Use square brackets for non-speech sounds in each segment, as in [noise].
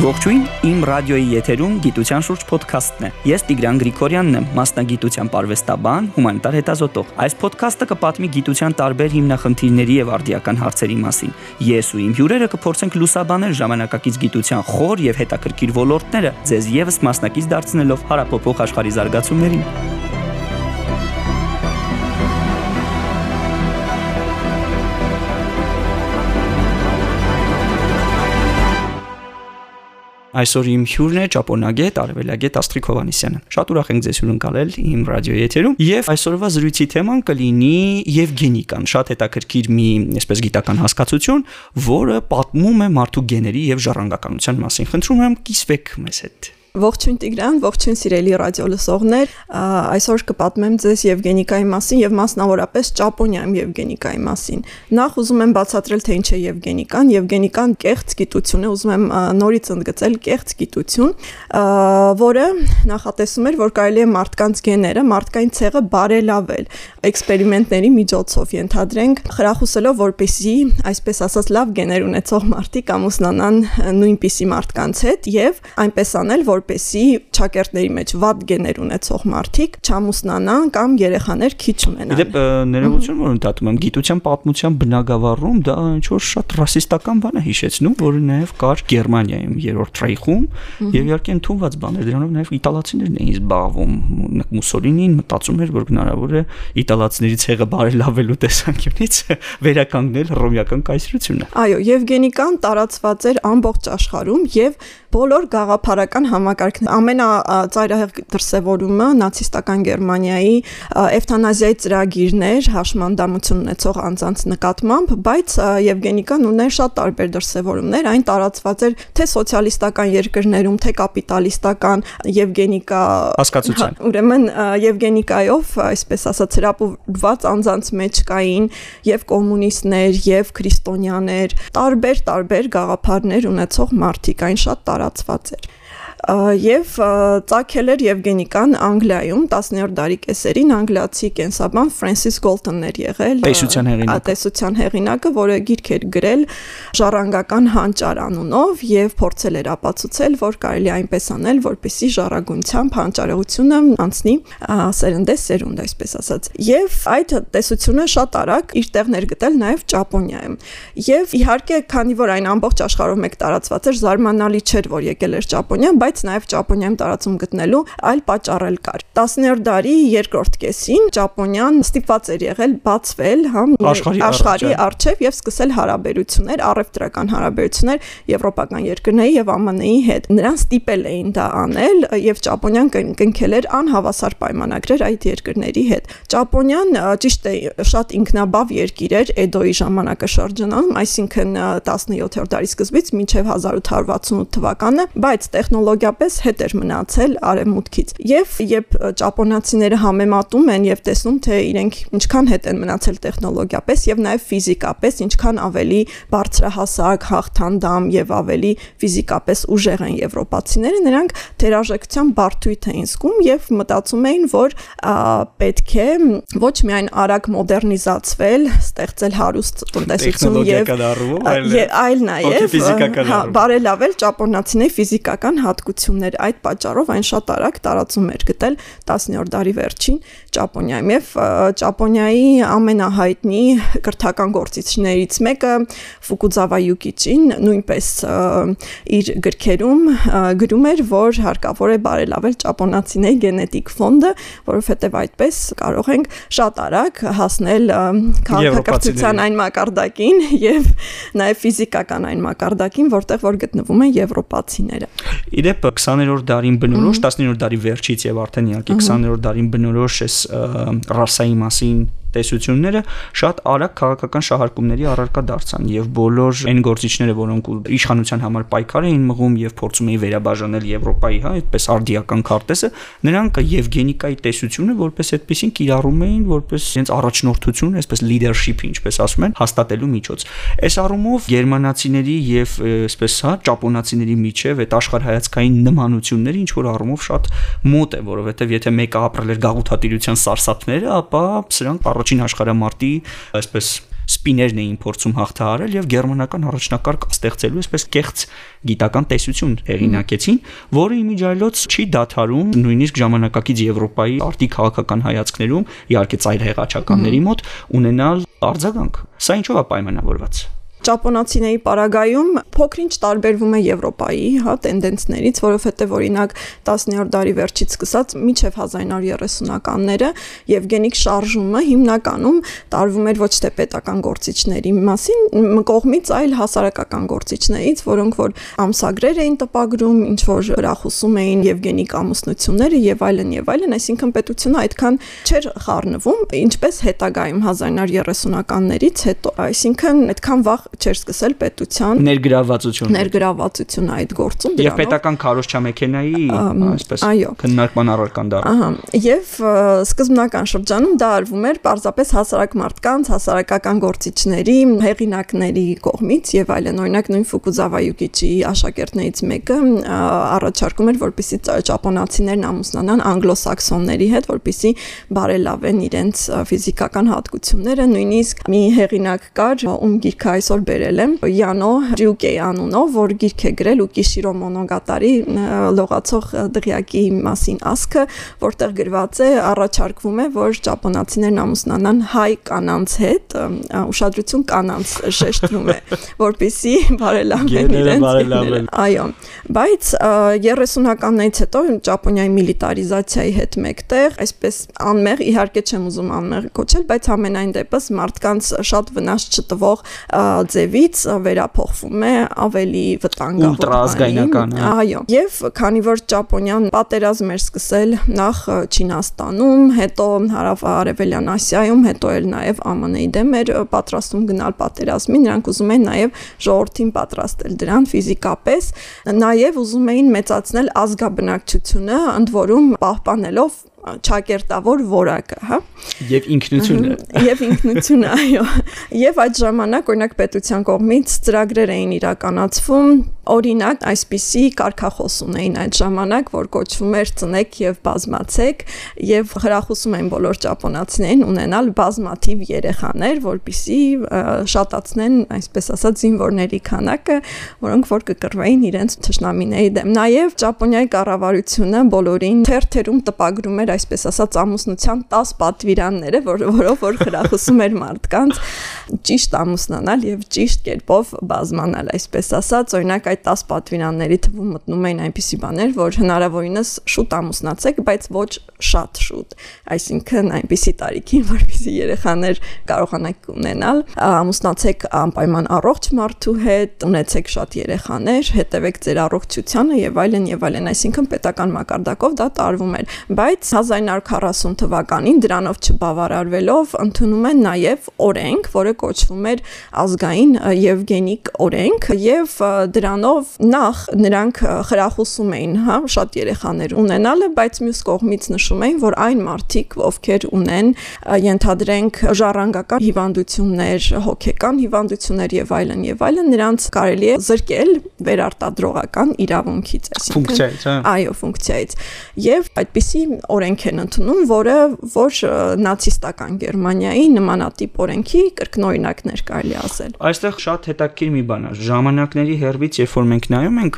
Ողջույն, իմ ռադիոյի եթերում գիտության շուրջ ոդքասթն է։ Ես Տիգրան Գրիգորյանն եմ, մասնագիտության արվեստաբան, հումանիտար հետազոտող։ Այս ոդքասթը կպատմի գիտության տարբեր հիմնախնդիրների եւ արդիական հարցերի մասին։ Ես ու իմ հյուրերը կփորձենք լուսաբանել ժամանակակից գիտության խոր եւ հետաքրքիր ոլորտները, ձեզ եւս մասնակից դարձնելով հարապոփող աշխարհի զարգացումներին։ Այսօր իմ հյուրն է ճապոնագետ Արևելագետ Աստղիկ Հովանիսյանը։ Շատ ուրախ ենք ձեզ հյուրընկալել իմ ռադիոյի եթերում եւ այսօրվա զրույցի թեման կլինի Եվգենիկան, շատ հետաքրքիր մի, այսպես գիտական հասկացություն, որը պատմում է մարդու գեների եւ ժառանգականության մասին։ Խնդրում եմ կիսվեք մեզ հետ։ Ողջույն Տիգրան, ողջույն սիրելի ռադիո լսողներ։ Այսօր կպատմեմ ձեզ Եվգենիկայի մասին եւ մասնավորապես Ճապոնիայում Եվգենիկայի մասին։ Նախ ուզում եմ բացատրել թե ինչ է Եվգենիկան։ Եվգենիկան կեղծ գիտություն է, ուզում եմ նորից ընդգծել կեղծ գիտություն, որը նախատեսում էր, որ կարելի է մարդկանց գեները, մարդկային ցեղը բարելավել էքսպերիմենտների միջոցով ենթադրենք, խրախուսելով որպեսզի, այսպես ասած, լավ գեներ ունեցող մարդիկ ամուսնանան նույնպիսի մարդկանց հետ եւ այնպես անել, որ որպեսի ճակերտների մեջ վատ գեներ ունեցող մարդիկ չամուսնանան կամ երեխաներ քիչ ունենան։ Իդեպ ներողություն որ ընդհատում եմ, գիտության պատմության բնագավառում դա ինչ որ շատ ռասիստական բան է հիշեցնում, որը նաև կար Գերմանիայում երրորդ ռեյխում եւ իհարկե ընդունված բաներ, դրանով նաև իտալացիներն էին զբաղվում։ Մուսոլինին մտածում էր, որ հնարավոր է իտալացիների ցեղը բարելավելու տեսանկյունից [laughs] վերականգնել ռոմեական կայսրությունը։ Այո, Եվգենիկան տարածված էր ամբողջ աշխարհում եւ բոլոր գաղափարական համակարգն ամենածայրահեղ դրսևորումը նացիստական Գերմանիայի էվթանազիայի ծրագիրներ հաշմանդամություն ունեցող անձանց նկատմամբ, բայց Եվգենիկան ուներ շատ տարբեր դրսևորումներ, այն տարածված էր թե սոցիալիստական երկրներում, թե կապիտալիստական Եվգենիկա հասկացության։ հա, Ուրեմն Եվգենիկայով, այսպես ասած, հրապուրված անձանց մեջ կային եւ կոմունիստներ, եւ քրիստոնյաներ, տարբեր տարբեր գաղափարներ ունեցող մարդիկ, այն շատ տարածված էր եւ ծագել էր Եվգենիկան Անգլիայում 10-րդ դարի կեսերին անգլիացի կենսաբան Ֆրանսիս Գոլտոնն էր եղել տեսության հեղինակը տեսության հեղինակը որը գիրք էր գրել ժառանգական հանճար անունով եւ փորձել էր ապացուցել որ կարելի այնպես անել որպեսի ժառագունությամբ հանճարեղությունը անցնի սերնդե սերունդ այսպես ասած եւ այդ տեսությունը շատ արագ իր տեղն էր գտել նաեւ Ճապոնիայում եւ իհարկե քանի որ այն ամբողջ աշխարհով մեկ տարածված էր զարմանալի չէր որ եկել էր Ճապոնիա բայց բայց նաև Ճապոնիայում տարածում գտնելու այլ պատճառ կար։ 10-րդ դարի երկրորդ կեսին Ճապոնիան ստիպված էր եղել բացվել հա աշխարհի աշխարհի արչև եւ սկսել հարաբերություններ, առևտրական հարաբերություններ եվրոպական երկրների եւ ԱՄՆ-ի հետ։ Նրան ստիպել էին դա անել եւ Ճապոնիան կնքել էր անհավասար պայմանագրեր այդ երկրների հետ։ Ճապոնիան ճիշտ է շատ ինքնաբավ երկիր էր Էդոյի ժամանակաշրջանում, այսինքն 17-րդ դարի սկզբից մինչև 1868 թվականը, բայց տեխնոլոգիա բավականապես հետ էր մնացել արևմուտքից։ Եվ երբ ճապոնացիները համեմատում են եւ տեսնում թե իրենք ինչքան հետ են մնացել տեխնոլոգիապես եւ նաեւ ֆիզիկապես ինչքան ավելի բարձրահասակ, հաղթանդամ եւ ավելի ֆիզիկապես ուժեղ են եվրոպացիները, նրանք թերաժեկցության բարդույթ էին զգում եւ մտածում էին, որ պետք է ոչ միայն արագ մոդեռնիզացվել, ստեղծել հարուստ տնտեսություն եւ այլ նաեւ հա բարելավել ճապոնացիների ֆիզիկական հատկությունները հնարավորություններ այդ պատճառով այն շատ արագ տարածում էր գտել 10-րդ դարի վերջին Ճապոնիայում եւ Ճապոնիայի ամենահայտնի կրթական գործիչներից մեկը Ֆուկուզավա Յուկիչին նույնպես իր գրքերում գրում էր, որ հարկավոր է բարելավել ճապոնացիների գենետիկ ֆոնդը, որովհետեւ այդպես կարող ենք շատ արագ հասնել քաղաքակրթության այն մակարդակին եւ նաեւ ֆիզիկական այն մակարդակին, որտեղ որ գտնվում են եվրոպացիները։ Իրեպ 20-րդ դարին բնորոշ 19-րդ դարի վերջից եւ արդեն իհարկե 20-րդ դարին բնորոշ էս ռասայի մասին տեսությունները շատ արագ քաղաքական շահարկումների առարկա դարձան եւ բոլոր այն գործիչները, որոնք իշխանության համար պայքար էին մղում եւ փորձում էին վերաբաժանել Եվրոպայի, հա, այդպես արդիական քարտեզը, նրանք Եվգենիկայի տեսությունը որպես այդպեսին կիրառում էին որպես իրենց առաջնորդություն, այսպես leadership, ինչպես ասում են, հաստատելու միջոց։ Այս առումով գերմանացիների եւ այսպես հա ճապոնացիների միջև այդ աշխարհայացքային նմանությունները ինչ որ առումով շատ մոտ է, որովհետեւ եթե մեկը ապրել էր գաղութատիրության սարսափները, ապա սրանք առաջին աշխարհամարտի այսպես սպիներն էին փորձում հաղթահարել եւ գերմանական առաջնակարգ ստեղծելու այսպես կեղծ գիտական տեսություն հեղինակեցին, որը իմիջայլոց չի դադարում նույնիսկ ժամանակակից Եվրոպայի արտի քաղաքական հայացքներում, իհարկե ծայր հեղաչականների մոտ ունենալ արձագանք։ Սա ինչով է պայմանավորված ճապոնացիների պարագայում փոքրինչ տարբերվում է Եվրոպայի, հա, տենդենսներից, որովհետև օրինակ 10-րդ դարի վերջից սկսած մինչև 1930-ականները Եվգենիկ շարժումը հիմնականում տարվում էր ոչ թե պետական գործիչների մասին, կողմից, այլ հասարակական գործիչներից, որոնք որ ամսագրեր էին տպագրում, ինչ որ հրախուսում էին Եվգենիկ ամուսնությունները եւ այլն եւ այլն, այսինքն պետությունը այդքան չէր խառնվում, ինչպես հետագայում 1930-ականներից հետո, այսինքն այդքան վաղ չէր սկսել պետության ներգրավվածություն ներգրավվածություն այդ գործում դրանով եւ պետական քարոշչա մեքենայի այսպես քննարկման առարկան դառը ահա եւ սկզբնական շրջանում դա արվում էր պարզապես հասարակ մարդկանց հասարակական գործիչների հեղինակների կողմից եւ այլն օրինակ նույն Ֆուկուզավա Յուկիչի աշակերտներից մեկը առաջարկում էր որպիսի ճապոնացիներն ամուսնանան անգլոսաքսոնների հետ որպիսի բարելավեն իրենց ֆիզիկական հատկությունները նույնիսկ մի հեղինակ կար ում գիրքը այսօր բերել եմ Յանո Ջյուկեի անունով, որ գիրք է գրել Ուկիշիրո Մոնոգատարի լողացող դղյակի մասին ասքը, որտեղ գրված է առաջարկվում է, որ ճապոնացիներն ամուսնանան հայ կանանց հետ, ուշադրություն կանանց շեշտվում է, որպիսի բարելավեն իրենց։ Այո, բայց 30-ականներից հետո ճապոնիայի միլիտարիզացիայի հետ մեկտեղ, այսպես անմեղ, իհարկե չեմ ուզում անմեղ կոչել, բայց ամենայն դեպս մարդկանց շատ վնաս չտվող ձևից վերափոխվում է ավելի վտանգավոր ուլտրաազգայնական այո եւ քանի որ ճապոնիան պատերազմ էր սկսել նախ Չինաստանում հետո հարավ-արևելյան Ասիայում հետո էլ նաեւ ԱՄՆ-ի դեմ էր պատրաստում գնալ պատերազմի նրանք ուզում էին նաեւ ժողովրդին պատրաստել դրան ֆիզիկապես նաեւ ուզում էին մեծացնել ազգաբնակչությունը ընդ որում պահպանելով ճակերտավոր որակը, հա։ Եւ ինքնությունը։ Եվ ինքնությունը, այո։ Եվ այդ ժամանակ օրինակ պետության կողմից ծրագրեր էին իրականացվում, օրինակ այսպիսի կարգախոս ունեին այդ ժամանակ, որ կոչվում էր ծնեք եւ բազմացեք եւ հրախուսում էին բոլոր ճապոնացիներին ունենալ բազմաթիվ երեխաներ, որpիսի շատացնեն, այսպես ասած, զինվորների քանակը, որոնք որ կկռվեին իրենց ճշնամիների դեմ։ Նաեւ Ճապոնիայի կառավարությունը բոլորին թերթերում տպագրում էր, այսպես ասած, ամուսնության 10 պատվիրանները, որ որով որ հրախուսում էր մարդկանց ճիշտ ամուսնանալ եւ ճիշտ կերպով բազմանալ, այսպես ասած, օրինակ այդ 10 պատվիրանների թվում մտնում էին այնպիսի բաներ, որ հնարավորինս շուտ ամուսնացեք, բայց ոչ շատ շուտ։ Այսինքն այնպիսի տարիքին, որպեսզի երեխաներ կարողանաք ունենալ, ամուսնացեք անպայման առողջ մարդու հետ, ունեցեք շատ երեխաներ, հետևեք ձեր առողջությանը եւ այլն եւ այլն, այսինքն պետական մակարդակով դա տարվում էր, բայց 1940 թվականին դրանով չբավարարվելով ընդունում են նաեւ օրենք, որը կոչվում էր ազգային Եվգենիկ օրենք եւ դրանով նախ նրանք խրախուսում էին, հա, շատ երեխաներ ունենալը, բայց մյուս կողմից նշում էին, որ այն մարդիկ, ովքեր ունեն ենթադրենք ժառանգական հիվանդություններ, հոգեկան հիվանդություններ եւ այլն եւ այլն, նրանց կարելի է զրկել վերարտադրողական իրավունքից, այսինքն հա։ Այո, ֆունկցիայից։ Եվ այդպիսի օրենք են ընդունում, որը որ նացիստական Գերմանիայի նմանատիպ օրենքի կրկնօրինակներ կարելի ասել։ Այստեղ շատ հետաքրքիր մի բան է։ Ժամանակների հերվից, երբ որ մենք նայում ենք,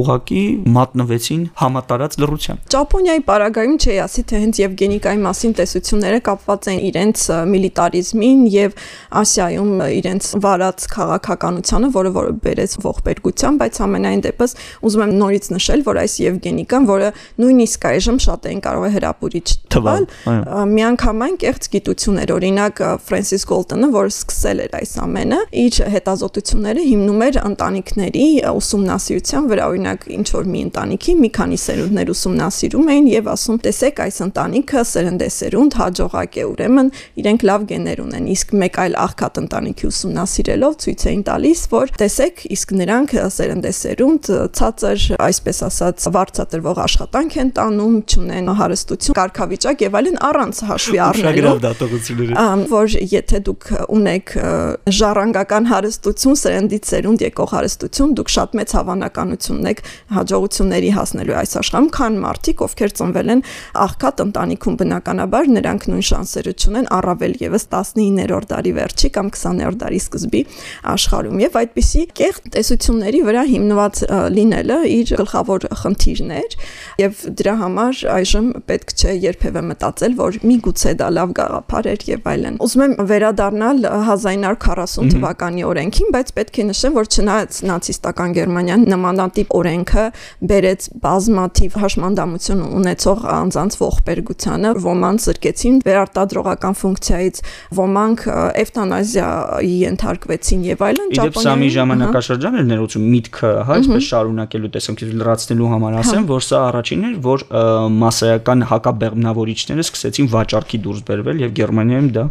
ուղակի մատնվեցին համատարած լռության։ Ճապոնիայի պարագայում չի ասի, թե հենց Եվգենիկայի մասին տեսությունները կապված են իրենց միլիտարիզմին եւ Ասիայում իրենց վարած քաղաքականությանը, որը որը բերեց ողբերգության, բայց ամենայն դեպս ուզում եմ նորից նշել, որ այս Եվգենիկան, որը նույնիսկ այժմ շատ են կարող է հրապուրիչ թվալ, միանգամայն կեղծ գիտություն էր, օրինակ Ֆրանսիս Գոլտոնը, որը սկսել էր այս ամենը, իր հետազոտությունները հիմնում էր ընտանիքների ուսումնասիրության վրա, օրինակ ինչ որ մի ընտանիքի մի քանի սերունդներ ուսումնասիրում էին եւ ասում, տեսեք, այս ընտանիքը սերնդեսերունդ հաջողակ է, ուրեմն իրենք լավ գեներ ունեն, իսկ մեկ այլ աղքատ ընտանիքի ուսումնասիրելով ցույց էին տալիս, որ տեսեք, իսկ նրանք սերնդեսերունդ ցածր, այսպես ասած, վարձատրվող աշխատանք են տանում, չունեն հարստություն, կարգավիճակ եւ այլն առանց հաշվի առնելու։ Որ եթե դուք ունեք ժառանգական հարստություն, սերնդից սերունդ եկող հարստություն, դուք շատ մեծ հավանականություն ունեք հաջողությունների հասնելու այս աշխարհում, քան մարդիկ, ովքեր ծնվել են աղքատ ընտանիքում բնականաբար նրանք նույն շանսերը չունեն առավել եւս 19-րդ դարի վերջի կամ 20-րդ դարի սկզբի աշխարհում եւ այդպիսի կեղտ տեսությունների վրա հիմնված լինելը իր գլխավոր խնդիրն էր եւ դրա համար այժմ պետք չէ երբևէ մտածել, որ միգուցե դա լավ գաղափար էր եւ այլն։ Ուզում եմ վերադառնալ 1940 թվականի օրենքին, բայց պետք է նշեմ, որ չնայած նացիստական Գերմանիան նմանատիպ օրենքը բերեց բազմաթիվ հաշմանդամություն ունեցող անձանց ողբերգությանը, ոմանց զրկեցին վերարտադրողական ֆունկցիայից, ոմանք էվտանազիայի ենթարկվեցին եւ այլն։ Ճապոնիայում սա մի ժամանակաշրջան էր ներողություն միտքը, հա, այսպես շարունակելու տեսանյութ լրացնելու համար ասեմ, որ սա առաջինն էր, որ մասսայական հակաբեղմնավորիչները սկսեցին վաճառքի դուրս բերվել եւ Գերմանիայում դա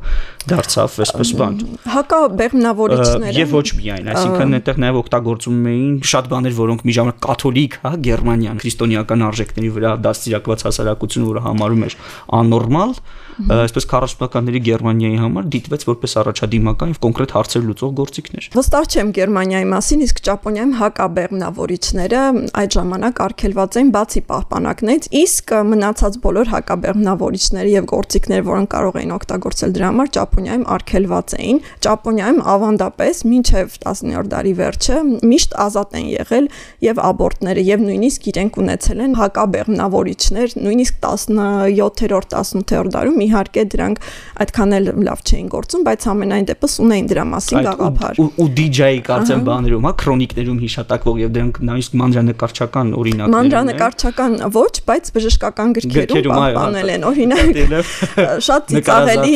դարձավ այսպես բան։ Հակաբեղմնավորիչները Եվ ոչ միայն, այսինքն այդտեղ նաեւ օգտագործում էին շատ բաներ, որոնք մի ժամանակ կաթոլիկ, հա, Գերմանիան քրիստոնեական արժեքների վրա դաստիարակված հասարակություն, որը համարում էր աննորմալ, այսպես 40-ականների Գերմանիայի համար դիտվեց որպես առաջադիմական եւ կոնկրետ հարցեր լուծող գործիքներ։ Վստահ չեմ Գերմանիայի մասին, իսկ Ճապոնիայում հակաբեղմնավորիչները այդ ժամանակ արգելված էին բացի պահպանակներից, իսկ մնացած բոլոր հակաբեղմնավորիչները եւ գործիքները, որոնք կարող էին օգտագործել դրա համար, Ճապոնիայում արգելված էին։ Ճապոնիայում ավանդապես մինչև 19-րդ դարի վերջը միշտ ազատ են եղել եւ աբորտները եւ նույնիսկ իրենք ունեցել են հակաբեղմնավորիչներ, նույնիսկ 17-րդ, 18-րդ դարում իհարկե դրանք այդքան էլ լավ չէին գործում, բայց ամենայն դեպս ունեին դրա մասին գաղափար։ Ու DJ-ի կարծեմ բաներում, հա, քրոնիկներում հիշատակվող եւ դրանք նույնիսկ մանրանկարչական օրինակներ։ Մանրանկարչական ոչ, բայց բժշկական գրքերում պահպանել են օրինակ [laughs] շատ ծիծաղելի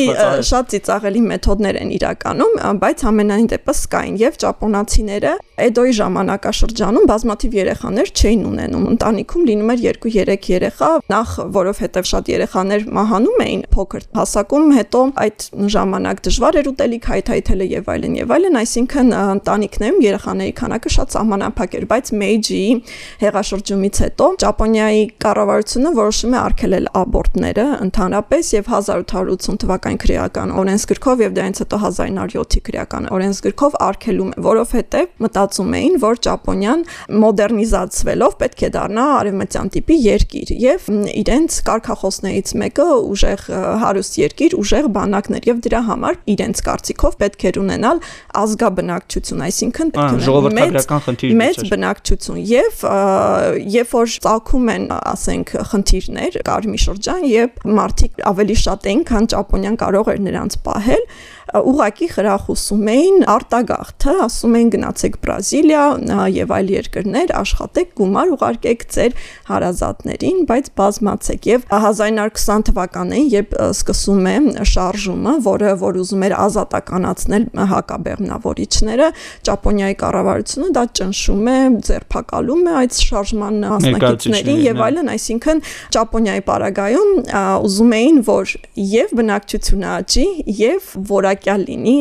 շատ ծիծաղելի մեթոդներ են իրականում, բայց ամենայն դեպս կային եւ ճապոնացիները Էդոյի ժամանակաշրջանում բազմաթիվ երեխաներ չէին ունենում։ Ընտանիքում լինում էր 2-3 երեխա, նախ որովհետև շատ երեխաներ մահանում էին փոքր հասակում, հետո այդ ժամանակ դժվար էր ուտելիք հայթայթելը եւ այլն եւ այլն, այսինքն ընտանիքներում երեխաների քանակը շատ սահմանափակ էր, բայց Մեիջիի հեղաշրջումից հետո Ճապոնիայի կառավարությունը որոշում է արգելել աբորտները ընդհանրապես եւ 1880 թվականի քրեական օրենսգրքով եւ դրանից հետո 1907-ի քրեական օրենսգրքով արգելում որովհետեւ մտածում էին, որ Ճապոնիան մոդեռնիզացվելով պետք է դառնա արևմտյան տիպի երկիր եւ իրենց կարգախոսներից մեկը ուժեղ հարուստ երկիր, ուժեղ բանակներ եւ դրա համար իրենց կարծիքով պետք էր ունենալ ազգաբնակչություն, այսինքն պետք է մեծ մեծ բնակչություն եւ երբ որ ցակում են, ասենք, խնդիրներ, կար մի շրջան, երբ մարդիկ ավելի շատ էին, քան Ճապոնիան կարող էր նրանց պահել, ուղակի խրախուսում էին արտագաղթը, ասում էին գնացեք Բրազիլիա եւ այլ երկրներ, աշխատեք, գումար ուղարկեք ձեր հարազատներին, բայց բազմացեք եւ 1920 թվականին, երբ սկսում է շարժումը, որը որ ուզում էր ազատականացնել հակաբեղմնավորիչները, Ճապոնիայի կառավարությունը դա ճնշում է, ձերբակալում է այդ շարժման մասնակիցներին եւ այլն, այսինքն Ճապոնիայի պարագայում ուզում էին, որ եւ բնակչությունը աճի եւ որակ որակյալ լինի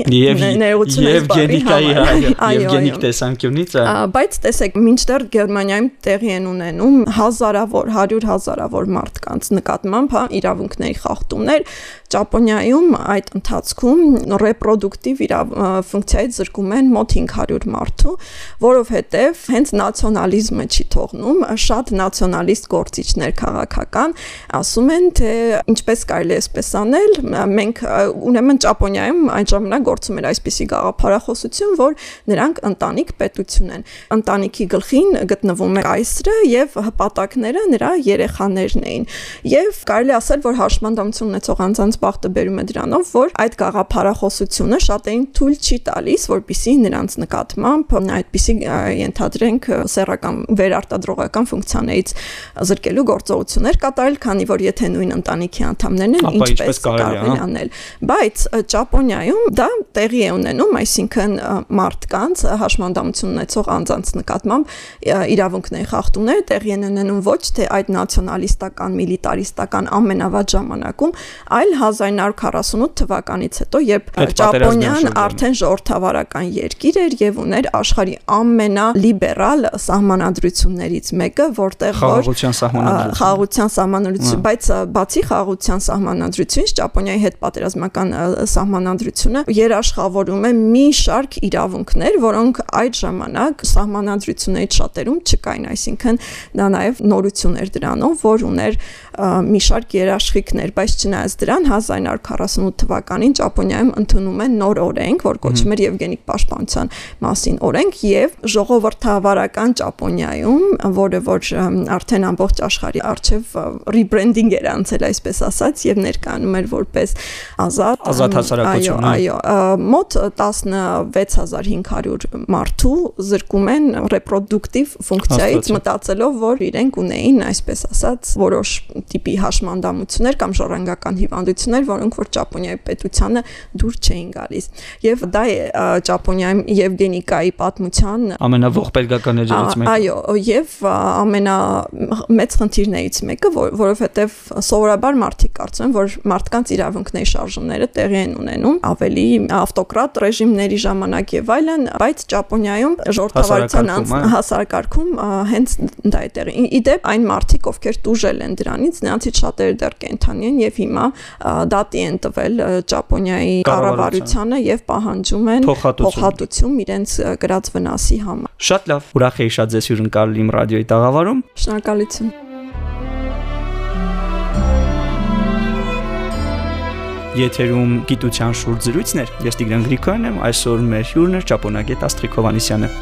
ներողություն եւ գենիկայի եւ գենիկ տեսանկյունից բայց տեսեք մինչդեռ Գերմանիայում տեղի են ունենում հազարավոր 100 հազարավոր մարդկանց նկատմամբ հա իրավունքների personer. Ճապոնիայում այդ ընթացքում ռեպրոդուկտիվ իրավ ֆունկցիայից զրկում են մոտ 500 մարդու, որովհետև հենց նացիոնալիզմը չի թողնում, շատ նացիոնալիստ գործիչներ քաղաքական ասում են, թե ինչպես կարելի է այսպես անել, մենք ուրեմն Ճապոնիայում այն ժամանակ գործում էր այսպիսի գաղափարախոսություն, որ նրանք ընտանիք պետություն են։ Ընտանիքի գլխին գտնվում է կայսրը եւ հպատակները նրա երեխաներն էին։ Եվ կարելի ասել, որ հաշմանդամություն ունեցող անձանց բախտը բերում է դրանով, որ այդ գաղափարախոսությունը շատերին թույլ չի տալիս, որpիսի նրանց նկատմամբ այդպիսի ենթադրենք սեռական վերարտադրողական ֆունկցիաներից զրկելու գործողություններ կատարել, քանի որ եթե նույն ընտանիքի անդամներն են, ինչպես կարող են անել։ Բայց Ճապոնիայում դա տեղի է ունենում, այսինքն մարդկանց հաշմանդամություն ունեցող անձանց նկատմամբ իրավունքների խախտումները տեղի են ունենում ոչ թե այդ նացիոնալիստական, միլիտարիստական ամենավատ ժամանակում, այլ 1948 թվականից հետո, երբ Ճապոնիան արդեն ժողովրդավարական երկիր էր եւ ուներ աշխարհի ամենալիբերալ սահմանադրություններից մեկը, որտեղ որ խաղաղության սահմանադրություն, խաղաղության սահմանադրություն, բայց բացի խաղաղության սահմանադրությունից Ճապոնիայի հետ պատերազմական սահմանադրությունը երաշխավորում է մի շարք իրավունքներ, որոնք այդ ժամանակ սահմանադրություններից շատերում չկային, այսինքն դա նաև նորություն էր դրանով, որ ուներ մի շարք երաշխիքներ, բայց չնայած դրան 1948 թվականին Ճապոնիայում ընդունում են նոր օրենք, որ կոչվում էր Եվգենիկ պաշտպանության մասին օրենք եւ ժողովրդավարական Ճապոնիայում, որը որ արդեն ամբողջ աշխարհի արչեվ ռիբրենդինգ էր անցել, այսպես ասած, եւ ներկայանում էր որպես ազատ ազատ հասարակություն, այո, այո, մոտ 16500 մարդու զրկում են ռեպրոդուկտիվ ֆունկցիայից մտածելով, որ իրենք ունեին, այսպես ասած, որոշ տիպի հաշմանդամություններ կամ ժառանգական հիվանդություններ, որոնք որ Ճապոնիայի պետությանը դուր չէին գալիս։ Եվ դա է Ճապոնիայում Եվգենիկայի պատմության ամենաողբերգականներից մեկը։ Այո, եւ ամենա մեծ խնդիրներից մեկը, որ, որովհետեւ սովորաբար մարդիկ կարծում են, որ մարդկանց իրավունքների շարժումները տեղի են ունենում ավելի ավտոկրատ ռեժիմների ժամանակ եւ այլն, բայց Ճապոնիայում ժողովրդավարության հասարակարգում հենց դա է տեղի։ Իդեպ այն մարդիկ, ովքեր տուժել են դրանից, նրանցից շատերը դեռ կենթանի են եւ հիմա դատի են տվել Ճապոնիայի կառավարությանը եւ պահանջում են փոխհատուցում իրենց գրած վնասի համար։ Շատ լավ, ուրախ եի շատ ձեզ հյուրընկալ իմ ռադիոյի տաղավարում։ Շնորհակալություն։ Եթերում գիտության շուրջ զրույցներ։ Ես Տիգրան Գրիգորյանն եմ, այսօր մեր հյուրն է Ճապոնագետ Աստրիկ Հովանեսյանը։